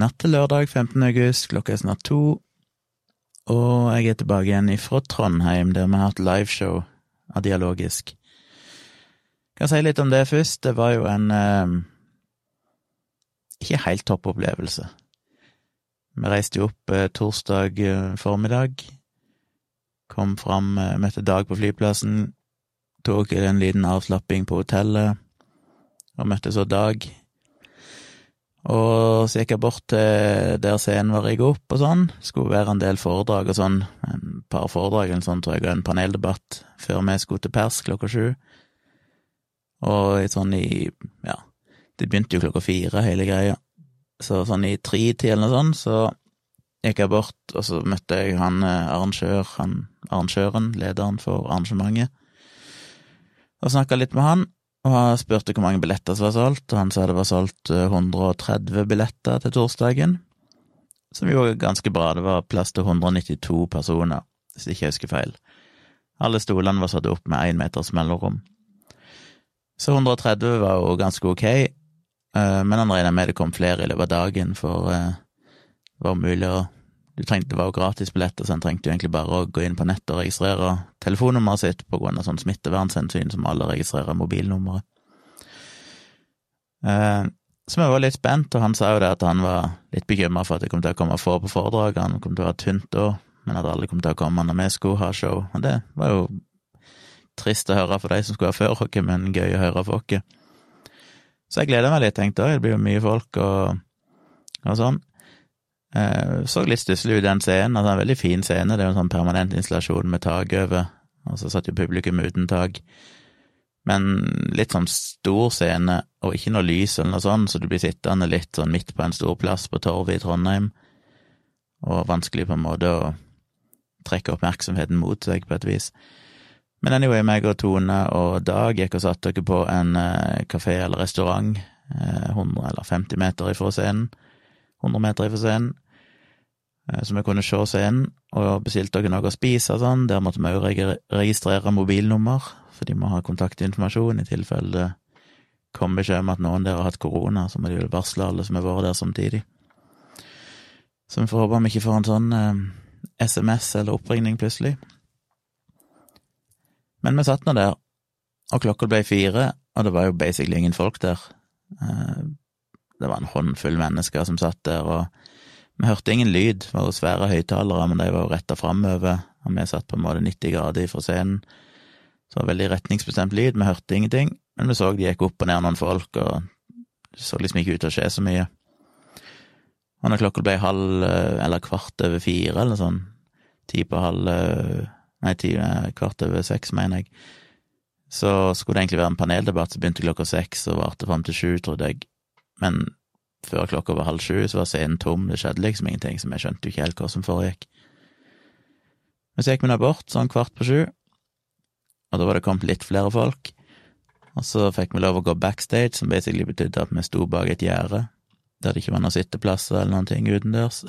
Natt til lørdag 15. august, klokka er snart to, og jeg er tilbake igjen ifra Trondheim, der vi har hatt liveshow av Dialogisk. Jeg kan si litt om det først. Det var jo en eh, ikke helt topp opplevelse. Vi reiste jo opp eh, torsdag eh, formiddag, kom fram, eh, møtte Dag på flyplassen, tok en liten avslapping på hotellet, og møtte så Dag og så gikk jeg bort til der scenen var rigget opp og sånn. Skulle være en del foredrag og sånn. En par foredrag eller sånn, tror jeg, og en paneldebatt før vi skulle til pers klokka sju. Og sånn i Ja, det begynte jo klokka fire, hele greia. Så sånn i tre-tid eller noe sånt, så gikk jeg bort, og så møtte jeg han eh, arrangør, han arrangøren, lederen for arrangementet, og snakka litt med han og jeg spurte hvor mange billetter som var solgt, og han sa det var solgt 130 eh, billetter til torsdagen, som jo var ganske bra, det var plass til 192 personer, hvis ikke jeg husker feil. Alle stolene var satt opp med én meters mellomrom. Så 130 var jo ganske ok, eh, men han regna med det kom flere i løpet av dagen, for eh, det var mulig å du trengte, Det var jo gratisbilletter, så en trengte jo egentlig bare å gå inn på nettet og registrere telefonnummeret sitt på grunn av sånn smittevernhensyn som alle registrerer mobilnummeret. Eh, så vi var litt spent, og han sa jo det at han var litt bekymra for at det kom til å komme få på foredraget, han kom til å være tynt da, men at alle kom til å komme når vi skulle ha show. Og det var jo trist å høre for de som skulle ha før oss, men gøy å høre for oss. Så jeg gleder meg litt, tenkte jeg, det blir jo mye folk og, og sånn. Eh, så litt stusslig ut, den scenen. Altså, en veldig fin scene. Det er jo en sånn permanent installasjon med tak over, og så satt jo publikum uten tak. Men litt sånn stor scene, og ikke noe lys eller noe sånt, så du blir sittende litt sånn midt på en stor plass på torvet i Trondheim, og vanskelig på en måte å trekke oppmerksomheten mot seg på et vis. Men anyway, meg og Tone og Dag gikk og satte dere på en eh, kafé eller restaurant, 100 eh, eller 50 meter ifra scenen 100 meter ifra scenen, eh, så vi kunne se scenen, og bestilte dere noe å spise og sånn. Der måtte vi òg registrere mobilnummer, for de må ha kontaktinformasjon i tilfelle det kom beskjed om at noen der har hatt korona, så må de vel varsle alle som har vært der samtidig. Så vi får håpe vi ikke får en sånn eh, SMS eller oppringning plutselig. Men vi satt nå der, og klokka ble fire, og det var jo basically ingen folk der. Eh, det var en håndfull mennesker som satt der, og vi hørte ingen lyd. Det var jo svære høyttalere, men de var jo retta framover, og vi satt på en måte 90 grader fra scenen. Så det var veldig retningsbestemt lyd, vi hørte ingenting, men vi så de gikk opp og ned noen folk, og det så liksom ikke ut til å skje så mye. Og når klokka ble halv, eller kvart over fire, eller sånn, ti på halv Nei, ti, kvart over seks, mener jeg, så skulle det egentlig være en paneldebatt som begynte klokka seks og varte fram til sju, trodde jeg men før klokka var halv sju, så var scenen tom, det skjedde liksom ingenting, så vi skjønte jo ikke helt hva som foregikk. Men så gikk vi nå bort, sånn kvart på sju, og da var det kommet litt flere folk, og så fikk vi lov å gå backstage, som basically betydde at vi sto bak et gjerde, der det ikke var noen sitteplasser eller noen ting utendørs.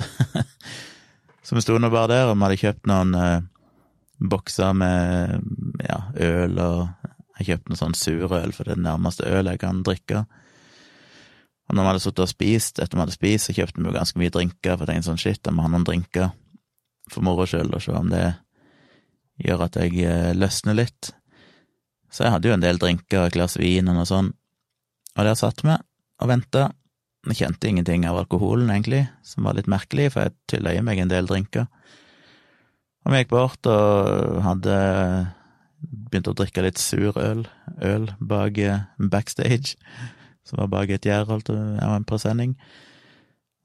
så vi sto nå bare der, og vi hadde kjøpt noen eh, bokser med ja, øl, og jeg kjøpte noe sånn surøl, for det er det nærmeste øl jeg kan drikke. Og når vi hadde sittet og spist, etter vi hadde spist, så kjøpte vi jo ganske mye drinker, for jeg tenkte sånn shit, jeg må ha noen drinker for moro skyld, og se om det gjør at jeg eh, løsner litt. Så jeg hadde jo en del drinker, et glass vin og noe sånt, og der satt vi og venta. Jeg kjente ingenting av alkoholen, egentlig, som var litt merkelig, for jeg tylla meg en del drinker. Og vi gikk bort og hadde begynt å drikke litt sur øl, øl bak eh, backstage som var bak et gjerde, av en presenning.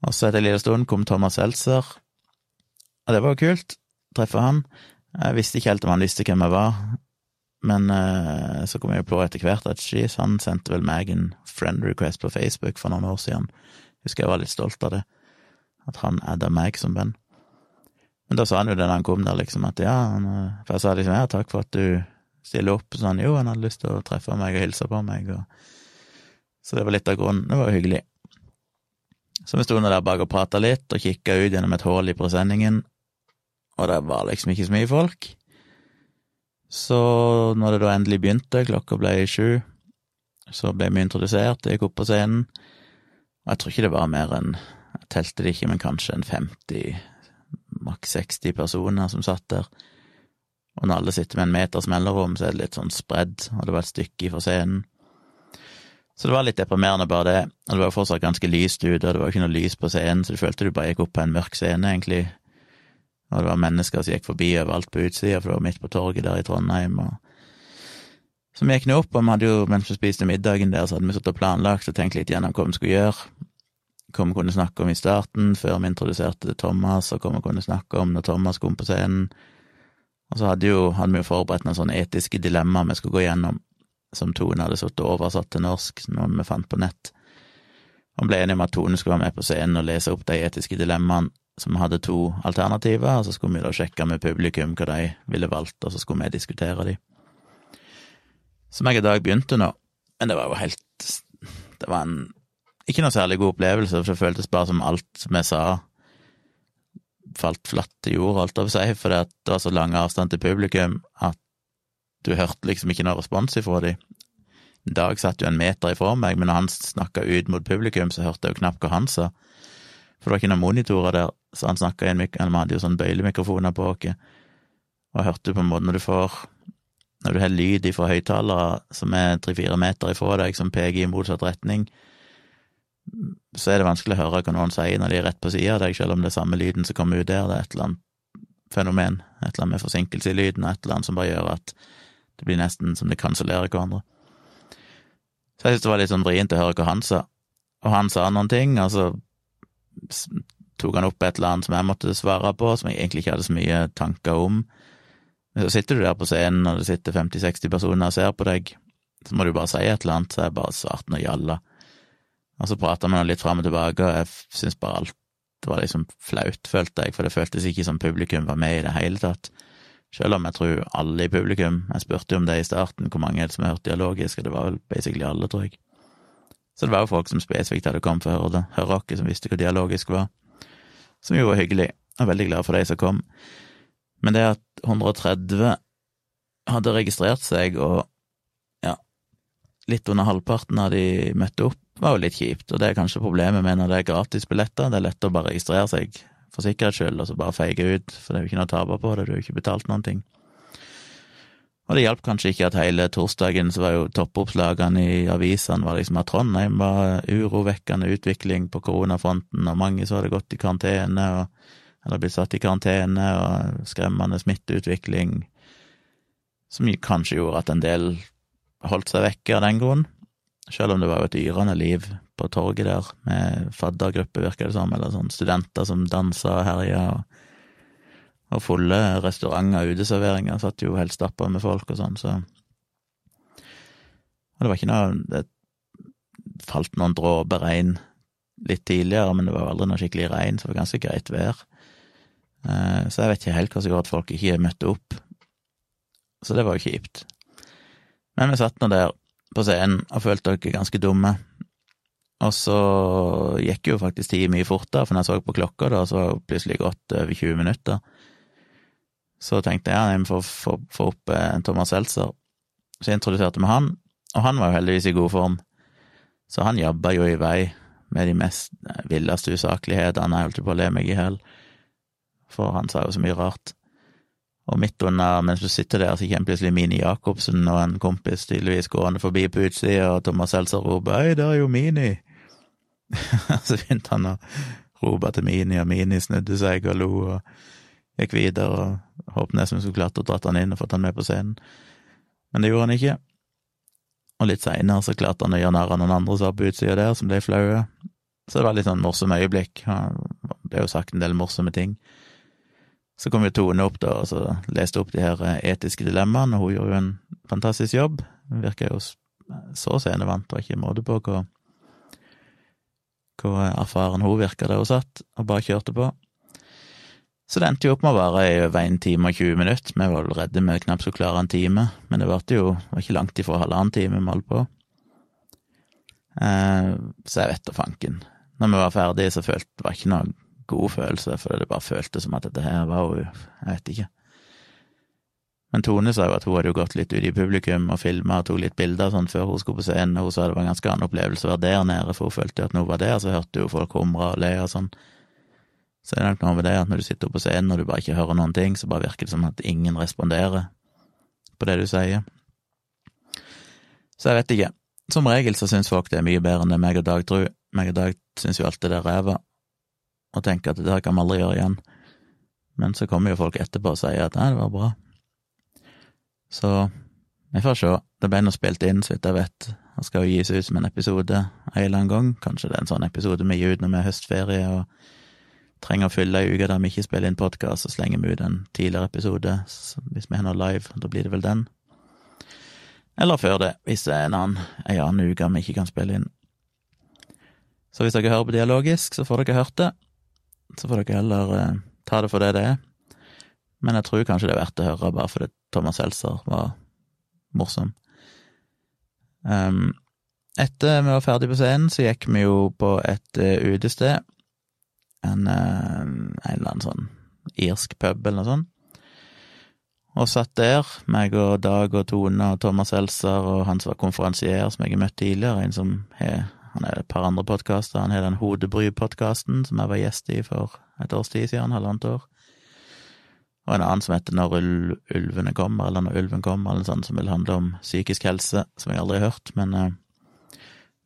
Og så etter en liten stund kom Thomas Seltzer, og det var jo kult, treffe han. Jeg visste ikke helt om han visste hvem jeg var, men uh, så kom jeg på etter hvert at jeez, han sendte vel meg en friend request på Facebook for noen år siden. Husker jeg var litt stolt av det, at han adda meg som venn. Men da sa han jo det da han kom der, liksom, at ja, han, eh, for jeg sa liksom ja, takk for at du stiller opp, så han jo, han hadde lyst til å treffe meg og hilse på meg, og så det var litt av grunnen. Det var jo hyggelig. Så vi sto der bak og prata litt, og kikka ut gjennom et hull i presenningen, og det var liksom ikke så mye folk. Så når det da endelig begynte, klokka ble sju, så ble vi introdusert, jeg gikk opp på scenen, og jeg tror ikke det var mer enn jeg telte det ikke, men kanskje en 50, maks 60 personer som satt der. Og når alle sitter med en meters mellomrom, så er det litt sånn spredd, og det var et stykke fra scenen. Så det var litt deprimerende, bare det. Og det var fortsatt ganske lyst ute, og det var ikke noe lys på scenen, så du følte du bare gikk opp på en mørk scene, egentlig. Og det var mennesker som gikk forbi overalt på utsida, for det var midt på torget der i Trondheim. og så vi gikk nå opp, og vi hadde jo, mens vi spiste middagen der, så hadde vi sittet og planlagt og tenkt litt gjennom hva vi skulle gjøre. Hva vi kunne snakke om i starten, før vi introduserte Thomas, og hva vi kunne snakke om når Thomas kom på scenen. Og så hadde, jo, hadde vi jo forberedt noen sånne etiske dilemmaer vi skulle gå gjennom som Tone hadde sittet og oversatt til norsk, noen vi fant på nett. Og ble enig om at Tone skulle være med på scenen og lese opp de etiske dilemmaene, som hadde to alternativer, og så skulle vi da sjekke med publikum hva de ville valgt, og så skulle vi diskutere de. Som jeg i dag begynte nå, men det var jo helt Det var en ikke noe særlig god opplevelse, for det føltes bare som alt jeg sa, falt flatt til jord, holdt jeg på å si, for det var så lang avstand til publikum at du hørte liksom ikke noe respons ifra dem. Dag satt jo en meter ifra meg, men når han snakka ut mot publikum, så hørte jeg jo knapt hva han sa. For det var ikke noen monitorer der, så han snakka i en mikrofon, vi hadde jo sånn bøylemikrofoner på oss, og jeg hørte på en måte når du får Når du har lyd ifra høyttalere som er tre-fire meter ifra deg, som peker i motsatt retning, så er det vanskelig å høre hva noen sier når de er rett på sida av deg, selv om det er samme lyden som kommer ut der, det er et eller annet fenomen, et eller annet med forsinkelse i lyden, et eller annet som bare gjør at det blir nesten som det kansellerer hverandre. Så jeg synes det var litt sånn vrient å høre hva han sa. Og han sa noen ting, og så tok han opp et eller annet som jeg måtte svare på, som jeg egentlig ikke hadde så mye tanker om. Men så sitter du der på scenen, og det sitter 50-60 personer og ser på deg, så må du bare si et eller annet, så jeg bare svarte noe jalla. Og så prata vi litt fram og tilbake, og jeg syns bare alt var liksom flaut, følte jeg, for det føltes ikke som publikum var med i det hele tatt. Selv om jeg tror alle i publikum Jeg spurte jo om det i starten, hvor mange som har hørt dialogisk, og det var vel basically alle, tror jeg. Så det var jo folk som spesifikt hadde kommet for å høre det, høre oss, som visste hva dialogisk var. Som jo var hyggelig, og veldig glad for de som kom. Men det at 130 hadde registrert seg, og ja, litt under halvparten av de møtte opp, var jo litt kjipt, og det er kanskje problemet med når det er gratisbilletter, det er lett å bare registrere seg for sikkerhets skyld, og så bare feige ut, for det er jo ikke noe å tape på det, du har jo ikke betalt noen ting. Og det hjalp kanskje ikke at hele torsdagen så var jo toppoppslagene i avisene var liksom at Trondheim var urovekkende utvikling på koronafronten, og mange så hadde gått i karantene, og, eller blitt satt i karantene, og skremmende smitteutvikling, som kanskje gjorde at en del holdt seg vekke av den grunn, selv om det var jo et yrende liv på torget der, med faddergruppe, virker det som, eller sånn studenter som dansa og herja, og, og fulle restauranter og uteserveringer, satt jo helt stappa med folk og sånn, så Og det var ikke noe Det falt noen dråper regn litt tidligere, men det var aldri noe skikkelig regn, så det var ganske greit vær. Eh, så jeg vet ikke helt hva som gjorde at folk ikke møtte opp. Så det var jo kjipt. Men vi satt nå der på scenen og følte dere ganske dumme. Og så gikk jo faktisk tida mye fortere, for når jeg så på klokka, da, så var det plutselig gått over 20 minutter. Så tenkte jeg ja, jeg må få opp eh, Thomas Seltzer. Så jeg introduserte vi han, og han var jo heldigvis i god form. Så han jabba jo i vei med de mest eh, villeste usaklighetene, jeg holdt på å le meg i hjel, for han sa jo så mye rart. Og midt under, mens du sitter der, så kommer plutselig Mini Jacobsen og en kompis tydeligvis gående forbi på utsida, og Thomas Seltzer roper 'Hei, der er jo Mini'. så begynte han å rope til Mini, og Mini snudde seg og lo og gikk videre, og håpet nesten vi skulle klart å dratt han inn og fått han med på scenen. Men det gjorde han ikke. Og litt seinere så klarte han å gjøre narr av noen andre som var på utsida der, som ble flaue. Så det var litt sånn morsomme øyeblikk. Det ble jo sagt en del morsomme ting. Så kom jo Tone opp da, og så leste opp de her etiske dilemmaene, og hun gjorde jo en fantastisk jobb. Hun virka jo så scenevant, og ikke måte på hva hvor erfaren hun virka der hun satt, og bare kjørte på. Så det endte jo opp med å vare i over en time og 20 minutter. Vi var vel redde vi knapt skulle klare en time, men det varte jo var ikke langt ifra halvannen time vi holdt på. Eh, så jeg vet da fanken. Når vi var ferdige, så følte det ikke noe god følelse, for det bare føltes som at dette her var jo Jeg vet ikke. Men Tone sa jo at hun hadde jo gått litt ut i publikum og filma og tok litt bilder sånn før hun skulle på scenen, og hun sa det var en ganske annen opplevelse å være der nede, for hun følte at hun var der, så hørte jo folk humre og le og sånn. Så det er nok noe med det at når du sitter på scenen og du bare ikke hører noen ting, så bare virker det som at ingen responderer på det du sier. Så jeg vet ikke. Som regel så syns folk det er mye bedre enn det meg og Dag tror. Meg og Dag syns jo alltid det er ræva, og tenker at det der kan vi aldri gjøre igjen. Men så kommer jo folk etterpå og sier at nei, det var bra. Så vi får se. Det ble nå spilt inn, så vidt jeg vet. Det skal jo gis ut som en episode en eller annen gang. Kanskje det er en sånn episode vi gir ut når vi har høstferie og trenger å fylle ei uke der vi ikke spiller inn podkast, så slenger vi ut en tidligere episode. Så hvis vi har noe live, da blir det vel den. Eller før det, hvis det er en annen, en annen uke vi ikke kan spille inn. Så hvis dere hører på dialogisk, så får dere hørt det. Så får dere heller eh, ta det for det det er. Men jeg tror kanskje det er verdt å høre, bare fordi Thomas Seltzer var morsom. Um, etter vi var ferdig på scenen, så gikk vi jo på et uh. En, uh, en eller annen sånn irsk pub eller noe sånt. Og satt der, meg og Dag og Tone og Thomas Seltzer og han som var konferansier, som jeg har møtt tidligere, en som har han er et par andre podkaster. Han har den Hodebry-podkasten som jeg var gjest i for et års tid siden, halvannet år og en annen som heter Når ulvene kommer, eller Når ulven kommer, eller sånt, som vil handle om psykisk helse, som jeg aldri har hørt, men uh,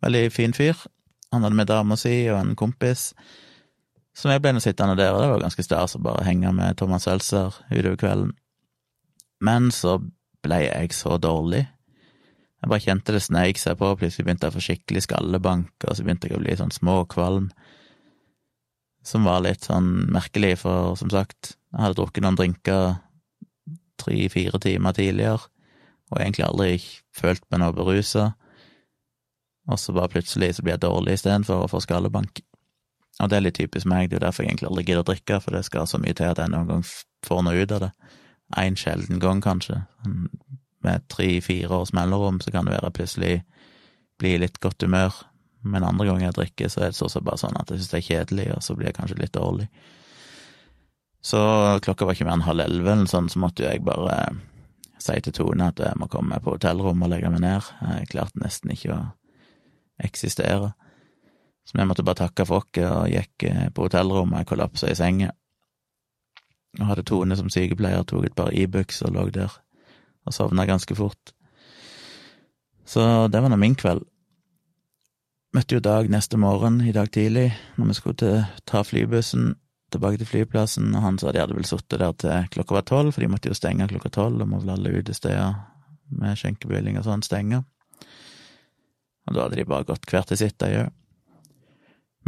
veldig fin fyr. Han hadde med dama si og en kompis, så jeg ble nå sittende der, og det var ganske stas å bare henge med Thomas Seltzer utover kvelden. Men så ble jeg så dårlig. Jeg bare kjente det sneik seg på, plutselig begynte jeg å få skikkelig skallebank, og så begynte jeg å bli sånn småkvalm, som var litt sånn merkelig, for som sagt, jeg hadde drukket noen drinker tre-fire timer tidligere, og egentlig aldri følt meg noe berusa. Og så bare plutselig så blir jeg dårlig istedenfor å få skallebank. Og det er litt typisk meg, det er jo derfor jeg egentlig aldri gidder å drikke, for det skal så mye til at jeg noen gang får noe ut av det. En sjelden gang, kanskje. Med tre-fire års mellomrom så kan det være plutselig bli litt godt humør, men andre ganger jeg drikker, så er det så bare sånn at jeg syns det er kjedelig, og så blir jeg kanskje litt dårlig. Så klokka var ikke mer enn halv elleve, sånn, så måtte jeg bare si til Tone at jeg må komme på hotellrommet og legge meg ned. Jeg klarte nesten ikke å eksistere. Så vi måtte bare takke for oss og gikk eh, på hotellrommet, jeg kollapsa i senga. Og hadde Tone som sykepleier, tok et par Ibux e og lå der og sovna ganske fort. Så det var nå min kveld. Møtte jo Dag neste morgen, i dag tidlig, når vi skulle til, ta flybussen tilbake til flyplassen, og han sa de hadde vel sittet der til klokka var tolv, for de måtte jo stenge klokka tolv, og må vel alle utesteder med skjenkebevilling og sånn stenge. Og da hadde de bare gått hvert til sitt, de òg.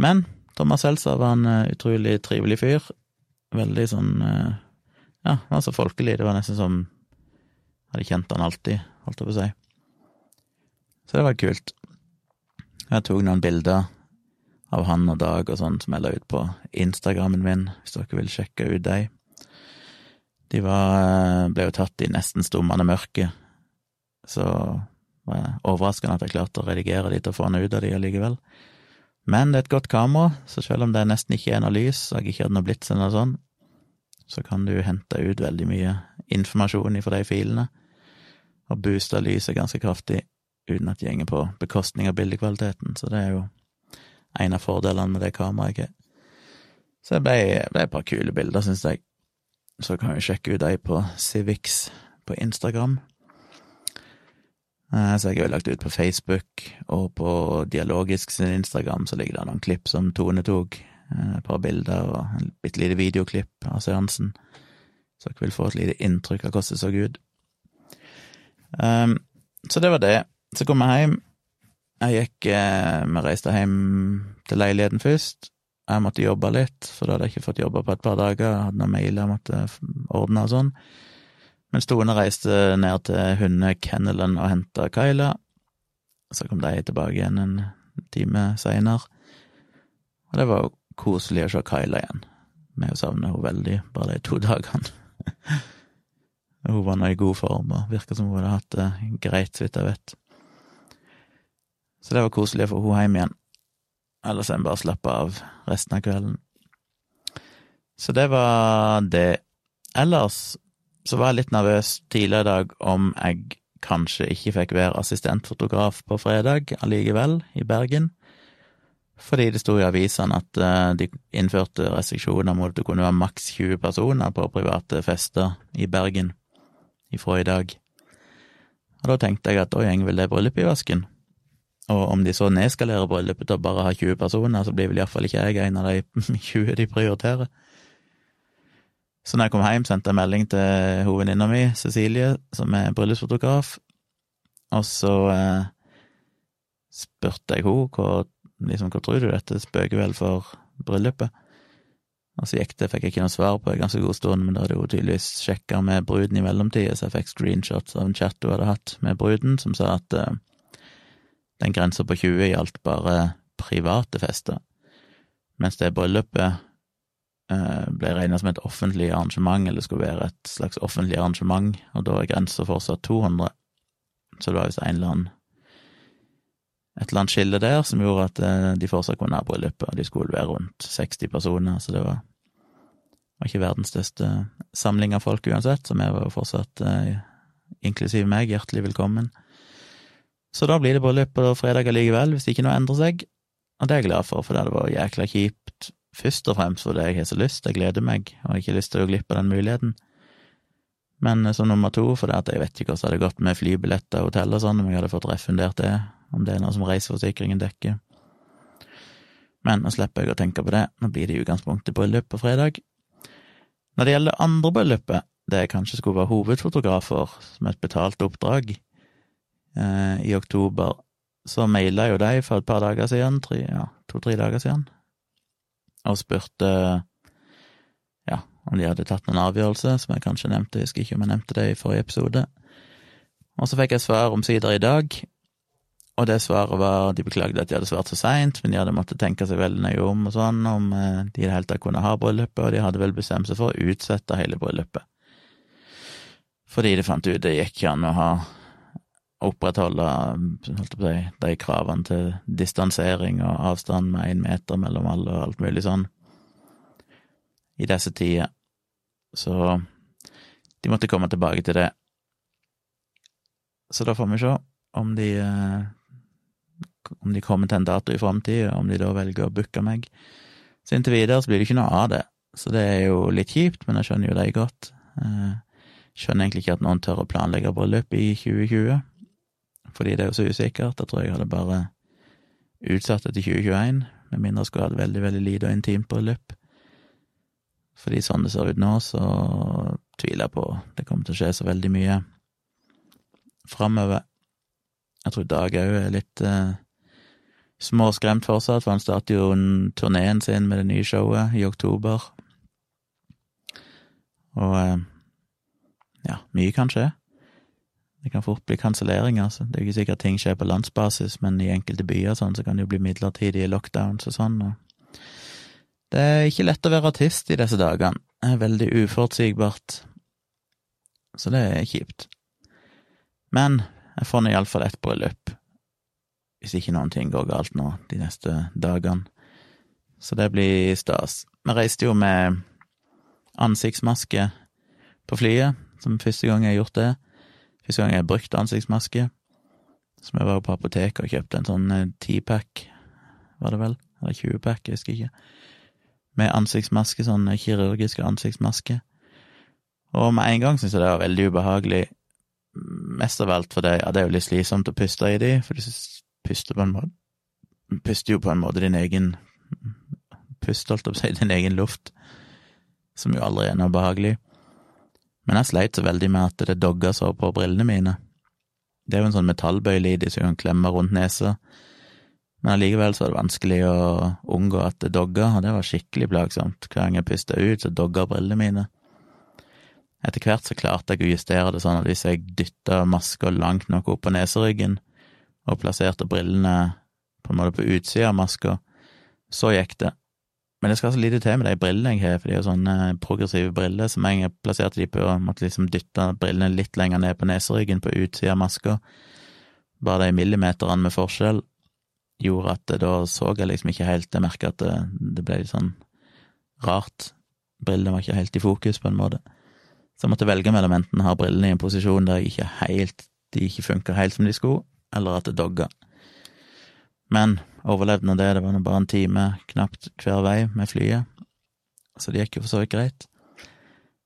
Men Thomas Seltzer var en uh, utrolig trivelig fyr. Veldig sånn uh, Ja, var så folkelig. Det var nesten som Hadde kjent han alltid, holdt jeg på å si. Så det var kult. Jeg tok noen bilder av han og Dag og sånn, som jeg la ut på Instagrammen min, hvis dere vil sjekke ut dem. De var, eh, ble jo tatt i nesten stummende mørke, så var det overraskende at jeg klarte å redigere de til å få noe ut av de allikevel. Men det er et godt kamera, så selv om det nesten ikke er noe lys, og jeg ikke hadde noe blits eller sånt, så kan du hente ut veldig mye informasjon ifra de filene, og booste lyset ganske kraftig uten at det gjenger på bekostning av bildekvaliteten, så det er jo en av fordelene med det kameraet. Så det ble, ble, et par kule bilder, syns jeg. Så kan vi sjekke ut de på Civics på Instagram. Eh, så jeg har jo lagt ut på Facebook, og på Dialogisk sin Instagram så ligger det noen klipp som Tone tok. Eh, et par bilder og en bitte lite videoklipp av seansen. Så dere vil få et lite inntrykk av hvordan det så ut. Um, så det var det. Så kom jeg hjem, jeg gikk eh, Vi reiste hjem til leiligheten først. Jeg måtte jobbe litt, for da hadde jeg ikke fått jobba på et par dager. Jeg hadde noen mailer jeg måtte ordne og sånn. Mens Tone reiste ned til hundekennelen og henta Kyla. Så kom de tilbake igjen en time seinere. Og det var jo koselig å se Kyla igjen. Vi savner henne veldig, bare de to dagene. hun var nå i god form og virka som hun hadde hatt det greit, så vidt jeg vet. Så det var koselig å få henne hjem igjen. Ellers enn bare slappe av resten av kvelden. Så det var det. Ellers så var jeg litt nervøs tidligere i dag om jeg kanskje ikke fikk være assistentfotograf på fredag allikevel, i Bergen. Fordi det sto i avisene at eh, de innførte restriksjoner mot at det kunne være maks 20 personer på private fester i Bergen ifra i dag. Og da tenkte jeg at da går vel det bryllupet i vasken. Og om de så nedskalerer bryllupet til å bare ha 20 personer, så blir vel iallfall ikke jeg en av de 20 de prioriterer. Så når jeg kom hjem, sendte jeg melding til hovedvenninna mi, Cecilie, som er bryllupsfotograf, og så eh, spurte jeg henne hva, liksom, hva tror du dette spøker vel for bryllupet? Og så gikk det, fikk jeg ikke noe svar på en ganske god stund, men da hadde hun tydeligvis sjekka med bruden i mellomtida, så jeg fikk screenshots av en chat hun hadde hatt med bruden, som sa at eh, den grensa på 20 gjaldt bare private fester, mens det bryllupet Eh, ble regna som et offentlig arrangement, eller skulle være et slags offentlig arrangement, og da er grensa fortsatt 200. Så det var visst en eller annen et eller annet skille der som gjorde at eh, de fortsatt kunne ha bryllupet, og de skulle være rundt 60 personer, så det var, var ikke verdens største samling av folk uansett, så vi var fortsatt, eh, inklusiv meg, hjertelig velkommen. Så da blir det bryllup på fredag allikevel, hvis ikke noe endrer seg, og det er jeg glad for, for det hadde vært jækla kjipt først og fremst fordi jeg har så lyst, jeg gleder meg, og har ikke lyst til å gå glipp av den muligheten. Men eh, som nummer to, for det at jeg vet ikke hvordan det hadde gått med flybilletter og hotell og sånn, om jeg hadde fått refundert det, om det er noe som reiseforsikringen dekker. Men nå slipper jeg å tenke på det, nå blir det i utgangspunktet bryllup på fredag. Når det gjelder andre bryllupet, det jeg kanskje skulle være hovedfotografer som et betalt oppdrag, eh, i oktober, så maila jo de for et par dager siden, tre, ja, to-tre dager siden, og spurte ja, om de hadde tatt noen avgjørelse, som jeg kanskje nevnte, jeg husker ikke om jeg nevnte det i forrige episode. Og så fikk jeg svar omsider i dag, og det svaret var De beklagde at de hadde svart så seint, men de hadde måttet tenke seg veldig nøye om og sånn, om eh, de i det hele tatt kunne ha bryllupet, og de hadde vel bestemt seg for å utsette hele bryllupet. Fordi de fant ut det gikk ikke an å ha opprettholde si, de kravene til distansering og avstand med én meter mellom alle og alt mulig sånn i disse tider. Så de måtte komme tilbake til det. Så da får vi se om de eh, om de kommer til en dato i framtida, om de da velger å booke meg. Så inntil videre så blir det ikke noe av det, så det er jo litt kjipt, men jeg skjønner jo det godt. Eh, skjønner egentlig ikke at noen tør å planlegge bryllup i 2020 fordi det er jo så usikkert. Jeg tror jeg hadde bare utsatt det til 2021, med mindre jeg skulle hatt veldig, veldig lite og intimt bryllup. Fordi sånn det ser ut nå, så tviler jeg på det kommer til å skje så veldig mye framover. Jeg tror Dag òg er litt eh, småskremt fortsatt, for han starter jo turneen sin med det nye showet i oktober. Og eh, ja, mye kan skje. Det kan fort bli kanselleringer. Altså. Det er jo ikke sikkert ting skjer på landsbasis, men i enkelte byer sånn, så kan det jo bli midlertidige lockdowns og sånn. Og det er ikke lett å være artist i disse dagene. Det er veldig uforutsigbart. Så det er kjipt. Men jeg får nå iallfall ett bryllup, hvis ikke noen ting går galt nå de neste dagene. Så det blir stas. Vi reiste jo med ansiktsmaske på flyet, som første gang jeg har gjort det. Første gang jeg brukte ansiktsmaske, som jeg var på apoteket og kjøpte en sånn eh, ti-pack, var det vel, eller 20-pack, jeg husker ikke, med ansiktsmaske, sånn kirurgisk kirurgiske ansiktsmaske. Og med en gang syntes jeg det var veldig ubehagelig, mest av alt fordi ja, det er jo litt slitsomt å puste i de, for du puster på en måte Puster jo på en måte din egen pust, holdt jeg på å si, din egen luft, som jo aldri er noe behagelig. Men jeg sleit så veldig med at det dogga så på brillene mine. Det er jo en sånn metallbøyle i de som kan klemme rundt nesa, men allikevel så var det vanskelig å unngå at det dogga, og det var skikkelig plagsomt. Hver gang jeg pusta ut, så dogga brillene mine. Etter hvert så klarte jeg å justere det sånn at hvis jeg dytta maska langt nok opp på neseryggen, og plasserte brillene på en måte på utsida av maska, så gikk det. Men det skal så lite til med de brillene jeg har, for de er jo sånne progressive briller, som jeg plasserte de på og måtte liksom dytte brillene litt lenger ned på neseryggen, på utsida av maska. Bare de millimeterne med forskjell gjorde at da så jeg liksom ikke helt Jeg merka at det, det, ble litt sånn rart. Brillene var ikke helt i fokus, på en måte. Så jeg måtte velge mellom enten å ha brillene i en posisjon der ikke helt, de ikke funka helt som de skulle, eller at det dogga. Men overlevde nå det, det var nå bare en time knapt hver vei med flyet, så det gikk jo for så vidt greit.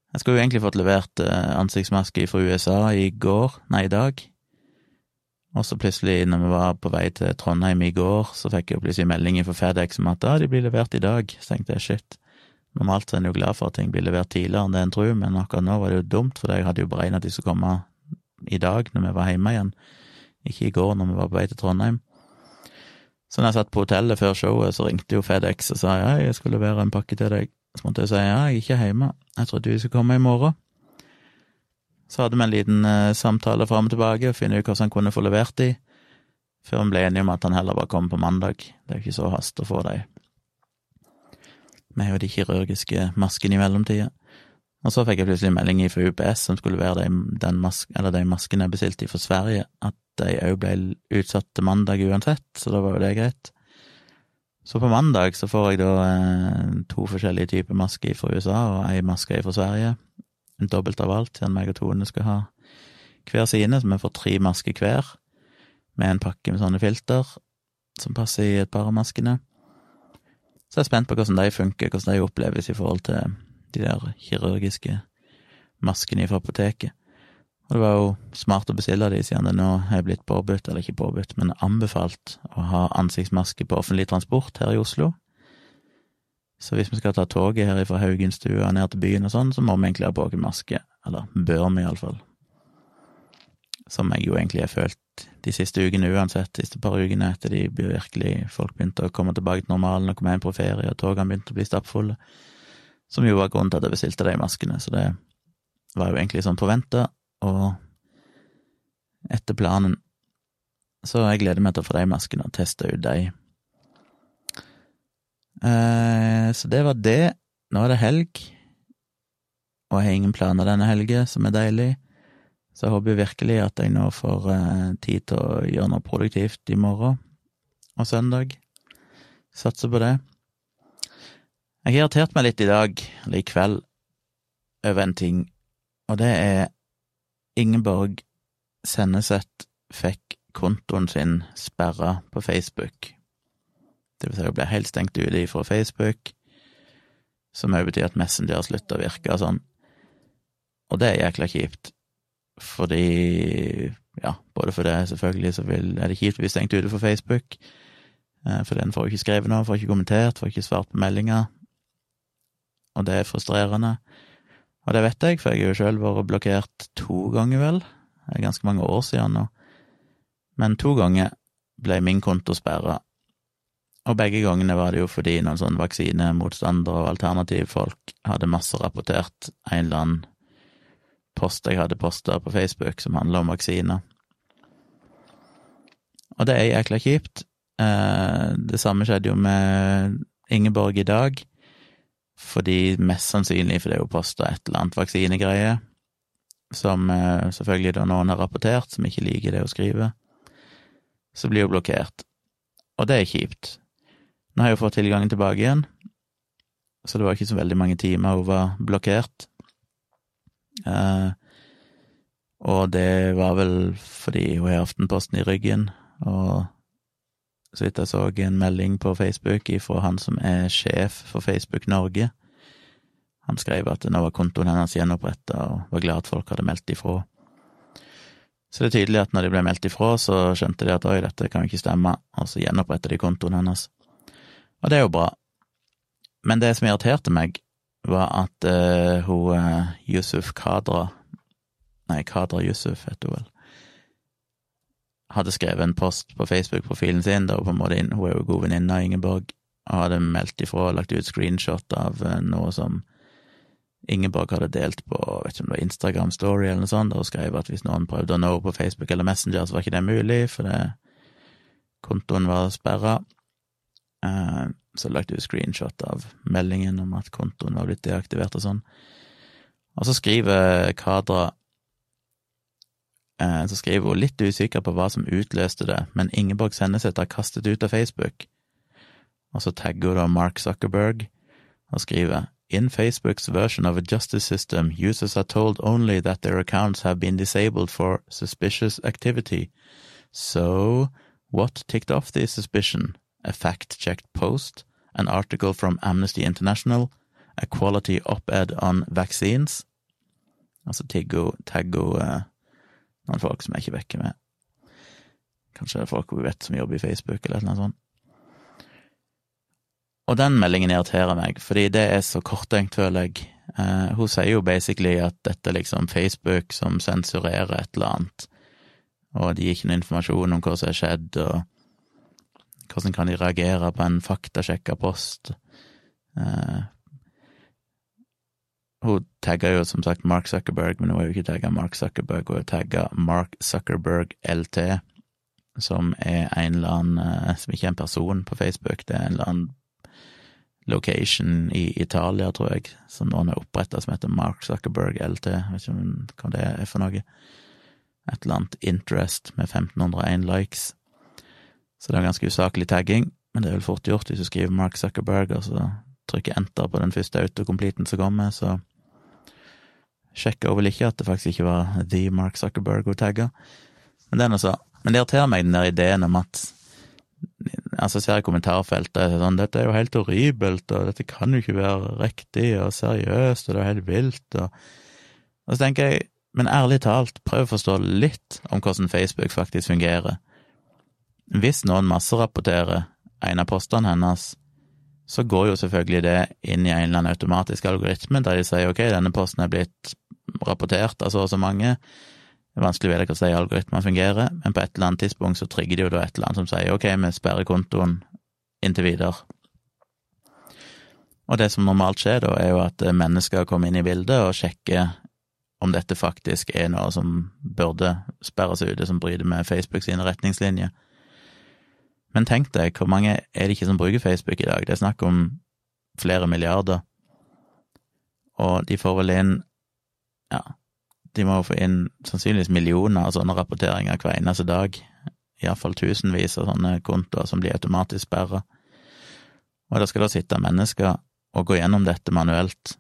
Jeg skulle jo egentlig fått levert eh, ansiktsmaske fra USA i går, nei, i dag. Og så plutselig, når vi var på vei til Trondheim i går, så fikk jeg plutselig melding fra FedEx om at ja, de blir levert i dag. Så tenkte jeg shit, normalt er en jo glad for at ting blir levert tidligere enn det en tror, men akkurat nå var det jo dumt, for jeg hadde jo beregnet at de skulle komme i dag når vi var hjemme igjen, ikke i går når vi var på vei til Trondheim. Så når jeg satt på hotellet før showet, så ringte jo FedEx og sa ja, jeg skal levere en pakke til deg. Så måtte jeg si ja, jeg er ikke hjemme, jeg trodde du skulle komme i morgen. Så hadde vi en liten uh, samtale fram og tilbake og finne ut hvordan han kunne få levert de, før vi ble enige om at han heller bare kom på mandag. Det er jo ikke så hast å få de. Vi har jo de kirurgiske maskene i mellomtida. Og så fikk jeg plutselig melding fra UPS som skulle levere de, mask, de maskene jeg bestilte fra Sverige, at de òg ble utsatt til mandag uansett, så da var jo det greit. Så på mandag så får jeg da eh, to forskjellige typer masker fra USA og ei maske fra Sverige. En dobbelt av alt, siden meg og Tone skal ha hver sine, så vi får tre masker hver, med en pakke med sånne filter som passer i et par av maskene. Så jeg er spent på hvordan de funker, hvordan de oppleves i forhold til de der kirurgiske maskene fra apoteket. Og det var jo smart å bestille de, siden det nå er blitt påbudt, eller ikke påbudt, men anbefalt å ha ansiktsmaske på offentlig transport her i Oslo. Så hvis vi skal ta toget her fra Haugenstua ned til byen og sånn, så må vi egentlig ha på oss maske. Eller bør vi, iallfall. Som jeg jo egentlig har følt de siste ukene uansett, de siste par ukene etter de virkelig folk begynte å komme tilbake til normalen og komme hjem på ferie, og togene begynte å bli stappfulle. Som jo var grunnen til at jeg bestilte de maskene, så det var jo egentlig sånn forventa, og etter planen. Så jeg gleder meg til å få de maskene og teste ut de. Eh, så det var det. Nå er det helg, og jeg har ingen planer denne helga, som er deilig. Så jeg håper virkelig at jeg nå får eh, tid til å gjøre noe produktivt i morgen og søndag. Satser på det. Jeg har irritert meg litt i dag, eller i kveld, over en ting, og det er Ingeborg Senneset fikk kontoen sin sperra på Facebook. Det vil si hun ble helt stengt ute fra Facebook, som òg betyr at Messenger slutter å virke og sånn. Og det er jækla kjipt, fordi ja, både for det, selvfølgelig, så vil, er det kjipt å bli stengt ute fra Facebook, eh, for den får jo ikke skrevet noe, får ikke kommentert, får ikke svart på meldinger, og det er frustrerende. Og det vet jeg, for jeg har jo sjøl vært blokkert to ganger, vel. Det er ganske mange år siden nå. Men to ganger ble min konto sperra. Og begge gangene var det jo fordi noen sånne vaksinemotstandere og alternativfolk hadde masse rapportert en eller annen post jeg hadde posta på Facebook som handla om vaksiner. Og det er jækla kjipt. Eh, det samme skjedde jo med Ingeborg i dag fordi mest sannsynlig fordi hun posta et eller annet vaksinegreie, som eh, selvfølgelig da noen har rapportert, som ikke liker det hun skriver, så blir hun blokkert. Og det er kjipt. Nå har jo fått tilgangen tilbake igjen, så det var ikke så veldig mange timer hun var blokkert. Eh, og det var vel fordi hun har Aftenposten i ryggen, og så vidt jeg så en melding på Facebook ifra han som er sjef for Facebook Norge. Han skrev at nå var kontoen hennes gjenoppretta, og var glad at folk hadde meldt ifra. Så det er tydelig at når de ble meldt ifra, så skjønte de at oi, dette kan jo ikke stemme, og så gjenoppretta de kontoen hennes. Og det er jo bra. Men det som irriterte meg, var at uh, hun uh, Yusuf Kadra Nei, Kadra Yusuf heter hun vel hadde skrevet en post på Facebook-profilen sin, da på en måte hun er jo god venninne av Ingeborg, og hadde meldt ifra og lagt ut screenshot av eh, noe som Ingeborg hadde delt på vet ikke om det var Instagram Story eller noe sånt, og skrev at hvis noen prøvde å nå på Facebook eller Messenger, så var ikke det mulig, for det, kontoen var sperra. Eh, så lagt ut screenshot av meldingen om at kontoen var blitt deaktivert og sånn. Og så skriver Kadra så skriver hun litt usikker på hva som utløste det, men Ingeborg Senneset har kastet ut av Facebook. Og så tagger hun da Mark Zuckerberg og skriver In Facebook's version of a justice system, users are told only that their accounts have been disabled for suspicious activity. So, what ticked off the suspicion? A fact-checked post? An article from Amnesty International? A quality op-ed on vaccines? Altså tagge uh, noen folk som jeg ikke vekker med. Kanskje det er folk vi vet som jobber i Facebook, eller noe sånt. Og den meldingen irriterer meg, fordi det er så korttenkt, føler jeg. Uh, hun sier jo basically at dette er liksom Facebook som sensurerer et eller annet, og de gir ikke noe informasjon om hva som har skjedd, og hvordan kan de reagere på en faktasjekka post. Uh, hun tagga jo som sagt Mark Zuckerberg, men hun har jo ikke tagga Mark Zuckerberg, hun har tagga Mark Zuckerberg LT, som er en eller annen uh, Som ikke er en person på Facebook, det er en eller annen location i Italia, tror jeg, som noen har oppretta, som heter Mark Zuckerberg LT. Jeg vet ikke hva det er for noe. Et eller annet interest med 1501 likes. Så det er ganske usaklig tagging, men det er vel fort gjort hvis du skriver Mark Zuckerberg, og så trykker enter på den første autocompleten som kommer, så sjekker hun vel ikke at det faktisk ikke var The Mark Zuckerberg hun tagga. Men det. Men det irriterer meg den der ideen om at altså ser jeg kommentarfeltet sånn, dette er jo helt horribelt, og dette kan jo ikke være riktig og seriøst, og det er helt vilt, og, og så tenker jeg, men ærlig talt, prøv å forstå litt om hvordan Facebook faktisk fungerer. Hvis noen masserapporterer en av postene hennes, så går jo selvfølgelig det inn i en eller annen automatisk algoritme der de sier ok, denne posten er blitt rapportert av så og så mange, det er vanskelig å vite hvordan de algoritmene fungerer, men på et eller annet tidspunkt så trigger de jo da et eller annet som sier ok, vi sperrer kontoen inntil videre. Og det som normalt skjer da, er jo at mennesker kommer inn i bildet og sjekker om dette faktisk er noe som burde sperres ute, som bryter med Facebook sine retningslinjer. Men tenk deg, hvor mange er det ikke som bruker Facebook i dag? Det er snakk om flere milliarder. Og de får vel inn, ja, de må få inn sannsynligvis millioner av sånne rapporteringer hver eneste dag. Iallfall tusenvis av sånne kontoer som blir automatisk sperra. Og da skal da sitte mennesker og gå gjennom dette manuelt.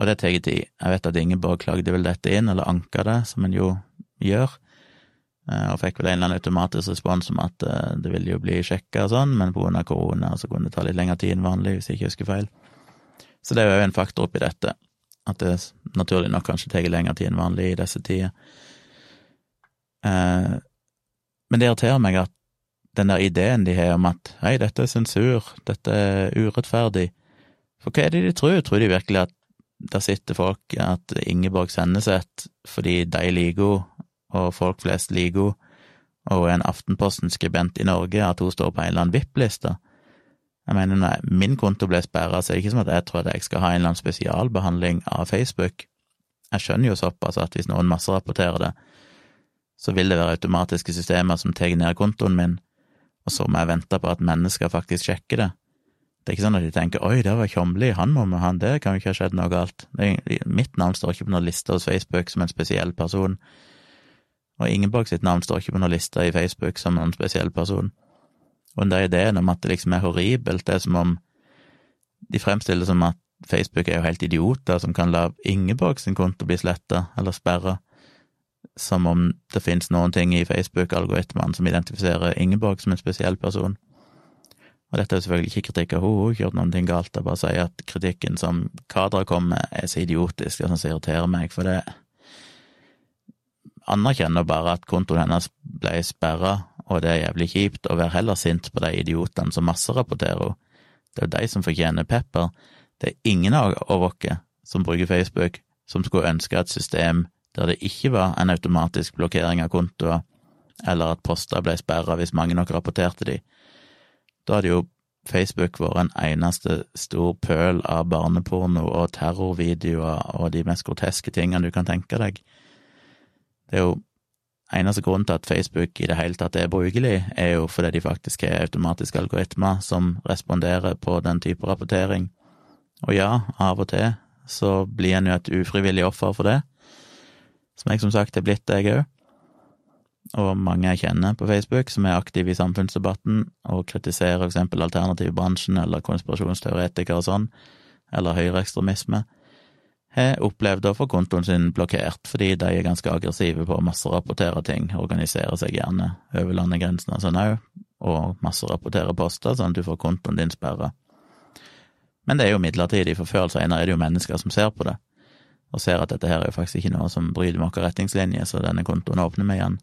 Og det tar tid. Jeg vet at Ingeborg klagde vel dette inn, eller anka det, som en jo gjør, eh, og fikk vel en eller annen automatisk respons om at eh, det ville jo bli sjekka og sånn, men av korona så kunne det ta litt lengre tid enn vanlig, hvis jeg ikke husker feil. Så det er jo en faktor oppi dette. At det naturlig nok kanskje tar lengre tid enn vanlig i disse tider. Eh, men det irriterer meg at den der ideen de har om at hei, dette er sensur, dette er urettferdig For hva er det de tror? Tror de virkelig at der sitter folk, at Ingeborg Senneset, fordi de liker henne, og folk flest liker henne, og en Aftenposten-skribent i Norge, at hun står på en eller annen VIP-liste? Jeg mener, når min konto ble sperra, så er det ikke som at jeg tror at jeg skal ha en eller annen spesialbehandling av Facebook. Jeg skjønner jo såpass at hvis noen masserapporterer det, så vil det være automatiske systemer som tar ned kontoen min, og så må jeg vente på at mennesker faktisk sjekker det. Det er ikke sånn at de tenker 'oi, det var Tjomli, han må vi ha, det kan jo ikke ha skjedd noe galt'. Er, mitt navn står ikke på noen liste hos Facebook som en spesiell person, og Ingeborg sitt navn står ikke på noen liste i Facebook som en spesiell person. Og den der ideen om at det liksom er horribelt, det er som om de fremstiller som at Facebook er jo helt idioter som kan la Ingeborg sin konto bli sletta eller sperra, som om det finnes noen ting i Facebook-algoritmene som identifiserer Ingeborg som en spesiell person. Og dette er selvfølgelig ikke kritikk av henne, hun har ikke gjort ting galt, jeg bare sier at kritikken som Kadra kom med, er så idiotisk, og sånn som irriterer meg, for det anerkjenner bare at kontoen hennes ble sperra, og det er jævlig kjipt, å være heller sint på de idiotene som masserapporterer henne. Det er jo de som fortjener pepper. Det er ingen av oss som bruker Facebook, som skulle ønske et system der det ikke var en automatisk blokkering av kontoer, eller at poster ble sperra hvis mange nok rapporterte de. Da hadde jo Facebook vært en eneste stor pøl av barneporno og terrorvideoer og de mest groteske tingene du kan tenke deg. Det er jo Eneste grunnen til at Facebook i det hele tatt er brukelig, er jo fordi de faktisk har automatiske algoritmer som responderer på den type rapportering. Og ja, av og til så blir en jo et ufrivillig offer for det, som jeg som sagt er blitt, jeg òg. Og mange jeg kjenner på Facebook som er aktive i samfunnsdebatten og kritiserer eksempel alternativbransjen eller konspirasjonsteoretikere og sånn. eller høyreekstremisme, har opplevd å få kontoen sin blokkert fordi de er ganske aggressive på å masserapportere ting, organiserer seg gjerne over landegrensene sånn òg, og masserapporterer poster, sånn at du får kontoen din sperra. Men det er jo midlertidig, for før eller senere er det jo mennesker som ser på det, og ser at dette her er jo faktisk ikke noe som bryter med våre retningslinjer, så denne kontoen åpner vi igjen.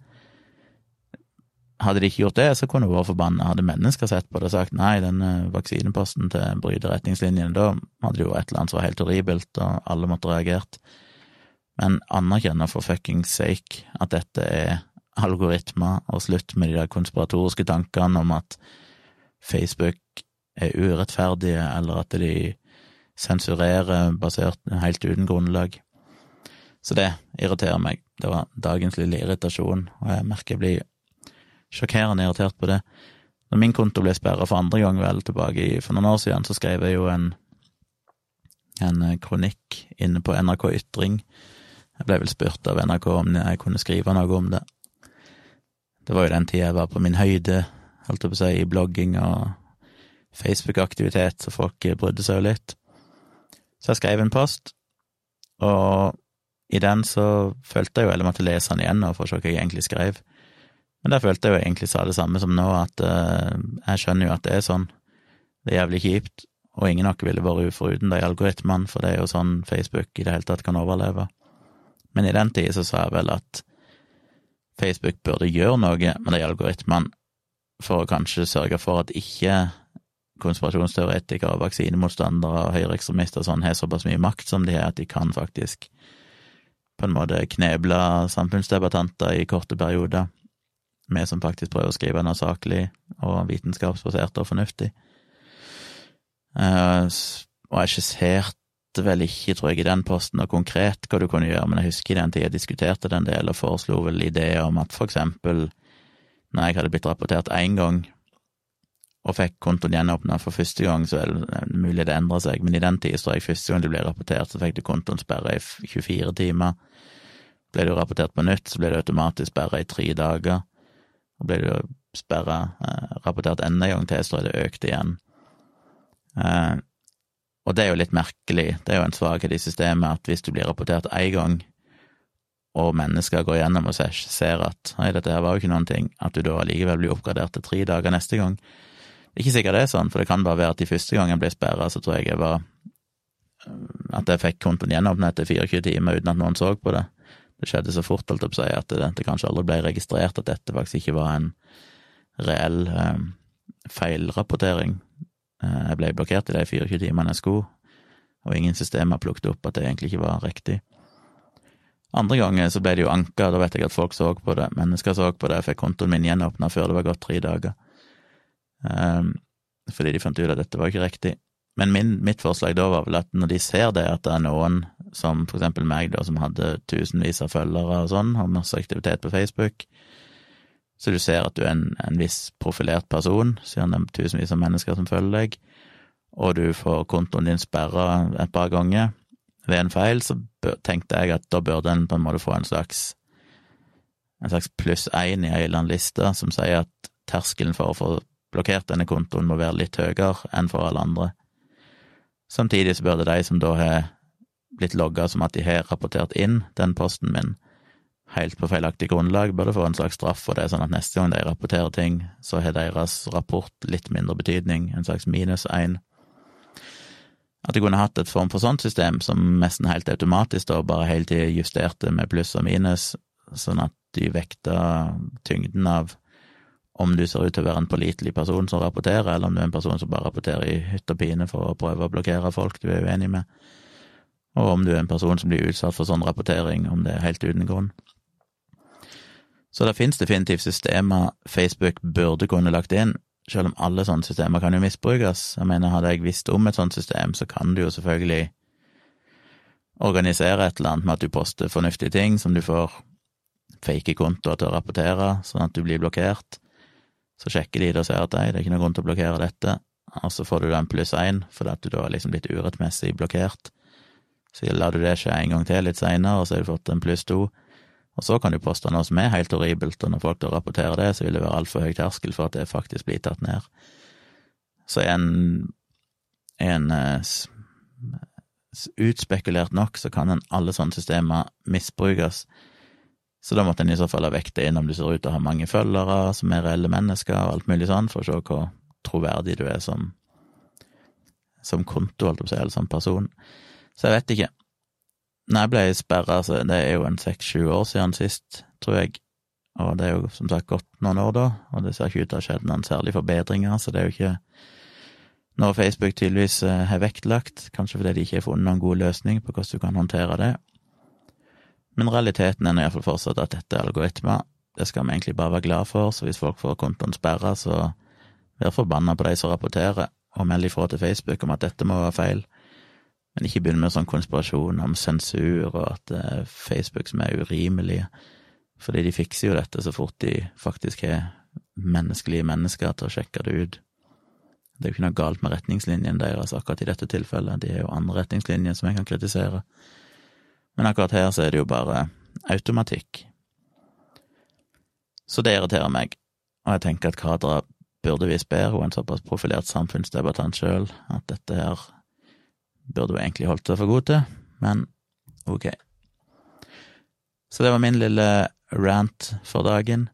Hadde de ikke gjort det, så kunne hun vært forbanna. Hadde mennesker sett på det og sagt nei, denne vaksineposten til bryter retningslinjene, da hadde det jo et eller annet som var helt horribelt, og alle måtte reagert. Men anerkjenner for fuckings sake at dette er algoritmer, og slutt med de der konspiratoriske tankene om at Facebook er urettferdige, eller at de sensurerer basert helt uten grunnlag. Så det irriterer meg. Det var dagens lille irritasjon, og jeg merker jeg blir sjokkerende irritert på det. Når min konto ble sperra for andre gang vel tilbake i, for noen år siden, så skrev jeg jo en, en eh, kronikk inne på NRK Ytring. Jeg ble vel spurt av NRK om jeg kunne skrive noe om det. Det var jo den tida jeg var på min høyde, holdt jeg på å si, i blogging og Facebook-aktivitet, så folk brydde seg jo litt. Så jeg skrev en post, og i den så følte jeg jo, eller måtte lese den igjen for å se hva jeg egentlig skrev. Men der følte jeg jo egentlig sa det samme som nå, at uh, jeg skjønner jo at det er sånn. Det er jævlig kjipt, og ingen av dere ville vært foruten de algoritmene, for det er jo sånn Facebook i det hele tatt kan overleve. Men i den tid så sa jeg vel at Facebook burde gjøre noe med de algoritmene for å kanskje sørge for at ikke konspirasjonsteoretikere, vaksinemotstandere og høyreekstremister og sånn har såpass mye makt som de har, at de kan faktisk på en måte kneble samfunnsdebattanter i korte perioder vi som faktisk prøver å skrive noe saklig og vitenskapsbasert og fornuftig. Uh, og jeg skisserte vel ikke, tror jeg, i den posten noe konkret hva du kunne gjøre, men jeg husker i den tida jeg diskuterte den del og foreslo vel ideer om at for eksempel når jeg hadde blitt rapportert én gang og fikk kontoen gjenåpna for første gang, så er det mulig det endrer seg, men i den tida tror jeg første gang du ble rapportert, så fikk du kontoen sperra i 24 timer. Ble du rapportert på nytt, så ble du automatisk sperra i tre dager. Og ble det jo sperra, eh, rapportert enda en gang til, så er det økt igjen. Eh, og det er jo litt merkelig, det er jo en svakhet i systemet at hvis du blir rapportert én gang, og mennesker går gjennom og ser at nei, dette her var jo ikke noen ting, at du da allikevel blir oppgradert til tre dager neste gang. Ikke sikkert det er sånn, for det kan bare være at de første gang jeg ble sperra, så tror jeg jeg var At jeg fikk kontoen gjenåpnet etter 24 timer uten at noen så på det det skjedde så fort, holdt jeg på å si, at det, kanskje aldri ble registrert at dette faktisk ikke var en reell eh, feilrapportering. Eh, jeg ble blokkert i de 24 timene jeg skulle, og ingen systemer plukket opp at det egentlig ikke var riktig. Andre ganger så ble det jo anka, da vet jeg at folk så på det, mennesker så på det, jeg fikk kontoen min gjenåpna før det var gått tre dager, um, fordi de fant ut at dette var ikke riktig. Men min, mitt forslag da var vel at når de ser det, at det er noen som for eksempel meg, da, som hadde tusenvis av følgere og sånn, har masse aktivitet på Facebook. Så du ser at du er en, en viss profilert person, siden det er tusenvis av mennesker som følger deg, og du får kontoen din sperra et par ganger ved en feil, så tenkte jeg at da burde en på en måte få en slags en slags pluss én i ei eller annen liste som sier at terskelen for å få blokkert denne kontoen må være litt høyere enn for alle andre. Samtidig så burde de som da har blitt logga som at de har rapportert inn den posten min helt på feilaktig grunnlag, burde få en slags straff for det, sånn at neste gang de rapporterer ting, så har deres rapport litt mindre betydning, en slags minus én. At de kunne hatt et form for sånt system som nesten helt automatisk da bare hele tida justerte med pluss og minus, sånn at de vekta tyngden av om du ser ut til å være en pålitelig person som rapporterer, eller om du er en person som bare rapporterer i hytt og pine for å prøve å blokkere folk du er uenig med og om du er en person som blir utsatt for sånn rapportering, om det er helt uten grunn. Så det finnes definitivt systemer Facebook burde kunne lagt inn, selv om alle sånne systemer kan jo misbrukes. Jeg mener, hadde jeg visst om et sånt system, så kan du jo selvfølgelig organisere et eller annet med at du poster fornuftige ting som du får fake kontoer til å rapportere, sånn at du blir blokkert. Så sjekker de det og ser at nei, det er ikke noen grunn til å blokkere dette, og så får du da en pluss én fordi at du da er liksom blitt urettmessig blokkert. Så lar du det skje en gang til litt seinere, og så har du fått en pluss to. Og så kan du poste noe som er helt horribelt, og når folk da rapporterer det, så vil det være altfor høy terskel for at det faktisk blir tatt ned. Så en, en eh, utspekulert nok, så kan en alle sånne systemer misbrukes. Så da måtte en i så fall ha vekta inn om du ser ut til å ha mange følgere som er reelle mennesker, og alt mulig sånn, for å se hvor troverdig du er som, som konto, holdt jeg på å si, eller som person. Så jeg vet ikke. Når jeg ble sperra, så det er jo en seks-sju år siden sist, tror jeg, og det er jo som sagt gått noen år da, og det ser ikke ut til å ha skjedd noen særlige forbedringer, så det er jo ikke noe Facebook tydeligvis eh, har vektlagt, kanskje fordi de ikke har funnet noen god løsning på hvordan du kan håndtere det. Men realiteten er iallfall fortsatt at dette er algoritmer. Det skal vi egentlig bare være glad for, så hvis folk får kontoen sperra, så vær forbanna på de som rapporterer, og meld ifra til Facebook om at dette må være feil. Men ikke begynn med sånn konspirasjon om sensur og at det er Facebook som er urimelige, fordi de fikser jo dette så fort de faktisk har menneskelige mennesker til å sjekke det ut. Det er jo ikke noe galt med retningslinjene deres akkurat i dette tilfellet, de er jo andre retningslinjer som jeg kan kritisere. Men akkurat her så er det jo bare automatikk. Så det irriterer meg, og jeg tenker at Kadra burde visst bedre, hun er en såpass profilert samfunnsdebattant sjøl, at dette her burde hun egentlig holdt seg for god til, men ok. Så det var min lille rant for dagen.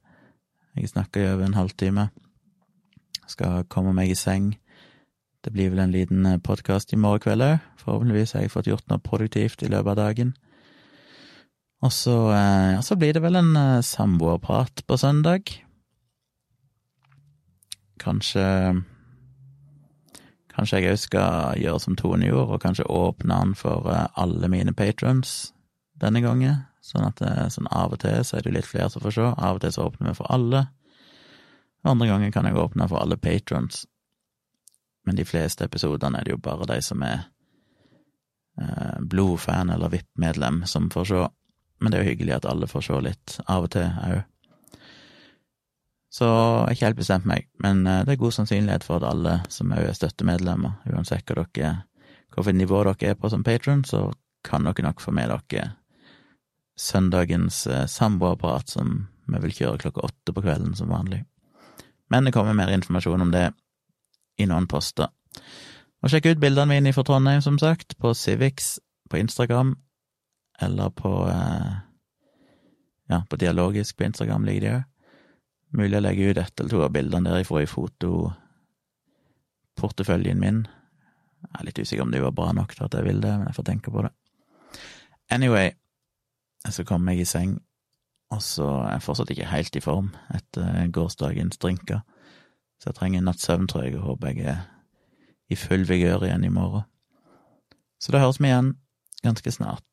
Jeg snakka i over en halvtime. Skal komme meg i seng. Det blir vel en liten podkast i morgen kveld òg. Forhåpentligvis har jeg fått gjort noe produktivt i løpet av dagen. Og så, eh, så blir det vel en eh, samboerprat på søndag. Kanskje Kanskje jeg òg skal gjøre som Tone gjorde, og kanskje åpne den for eh, alle mine patrons denne gangen. Sånn at det, sånn av og til så er det litt flere som får se, av og til så åpner vi for alle. Andre ganger kan jeg åpne for alle patrons, men de fleste episodene er det jo bare de som er eh, blodfan eller VIP-medlem som får se. Men det er jo hyggelig at alle får se litt av og til òg. Så jeg har ikke helt bestemt meg, men eh, det er god sannsynlighet for at alle som òg er støttemedlemmer, uansett hva dere, hvilket nivå dere er på som patron, så kan dere nok få med dere søndagens eh, samboerapparat, som vi vil kjøre klokka åtte på kvelden som vanlig. Men det kommer mer informasjon om det i noen poster. Og sjekk ut bildene mine fra Trondheim, som sagt, på Civics på Instagram, eller på eh, Ja, på Dialogisk på Instagram ligger de òg. Mulig å legge ut ett eller to av bildene derifra i fotoporteføljen min. Jeg er litt usikker om de var bra nok til at jeg vil det, men jeg får tenke på det. Anyway, så kom jeg i seng, og så er jeg fortsatt ikke helt i form etter gårsdagens drinker, så jeg trenger en natts søvn, tror jeg, og håper jeg er i full vigør igjen i morgen. Så da høres vi igjen ganske snart.